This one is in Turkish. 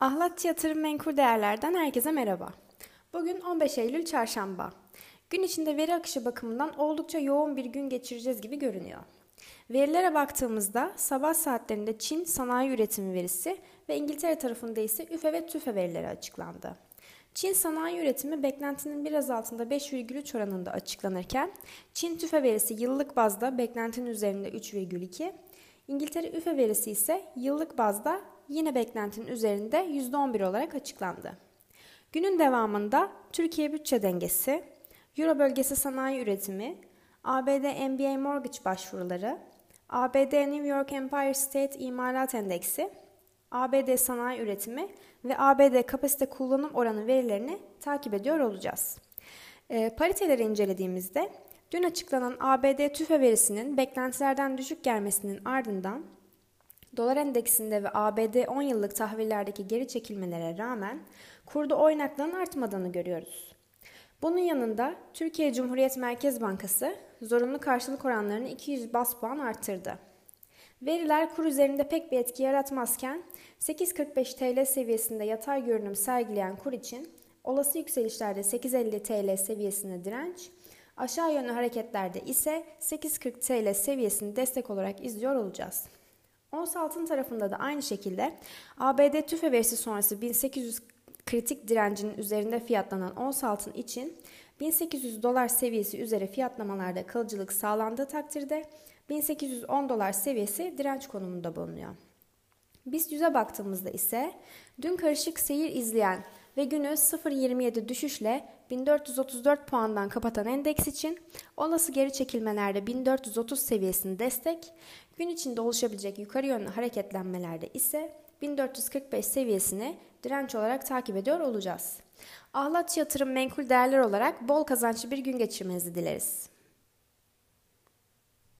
Ahlatçı Yatırım Menkul Değerler'den herkese merhaba. Bugün 15 Eylül Çarşamba. Gün içinde veri akışı bakımından oldukça yoğun bir gün geçireceğiz gibi görünüyor. Verilere baktığımızda sabah saatlerinde Çin sanayi üretimi verisi ve İngiltere tarafında ise üfe ve tüfe verileri açıklandı. Çin sanayi üretimi beklentinin biraz altında 5,3 oranında açıklanırken Çin tüfe verisi yıllık bazda beklentinin üzerinde 3,2, İngiltere üfe verisi ise yıllık bazda yine beklentinin üzerinde %11 olarak açıklandı. Günün devamında Türkiye bütçe dengesi, Euro bölgesi sanayi üretimi, ABD MBA mortgage başvuruları, ABD New York Empire State İmalat Endeksi, ABD sanayi üretimi ve ABD kapasite kullanım oranı verilerini takip ediyor olacağız. E, pariteleri incelediğimizde dün açıklanan ABD tüfe verisinin beklentilerden düşük gelmesinin ardından Dolar endeksinde ve ABD 10 yıllık tahvillerdeki geri çekilmelere rağmen kurda oynaklığın artmadığını görüyoruz. Bunun yanında Türkiye Cumhuriyet Merkez Bankası zorunlu karşılık oranlarını 200 bas puan arttırdı. Veriler kur üzerinde pek bir etki yaratmazken 8.45 TL seviyesinde yatay görünüm sergileyen kur için olası yükselişlerde 8.50 TL seviyesinde direnç, aşağı yönlü hareketlerde ise 8.40 TL seviyesini destek olarak izliyor olacağız. Ons altın tarafında da aynı şekilde ABD tüfe verisi sonrası 1800 kritik direncinin üzerinde fiyatlanan ons altın için 1800 dolar seviyesi üzeri fiyatlamalarda kalıcılık sağlandığı takdirde 1810 dolar seviyesi direnç konumunda bulunuyor. Biz yüze baktığımızda ise dün karışık seyir izleyen ve günü 0.27 düşüşle 1434 puandan kapatan endeks için olası geri çekilmelerde 1430 seviyesini destek, gün içinde oluşabilecek yukarı yönlü hareketlenmelerde ise 1445 seviyesini direnç olarak takip ediyor olacağız. Ahlat yatırım menkul değerler olarak bol kazançlı bir gün geçirmenizi dileriz.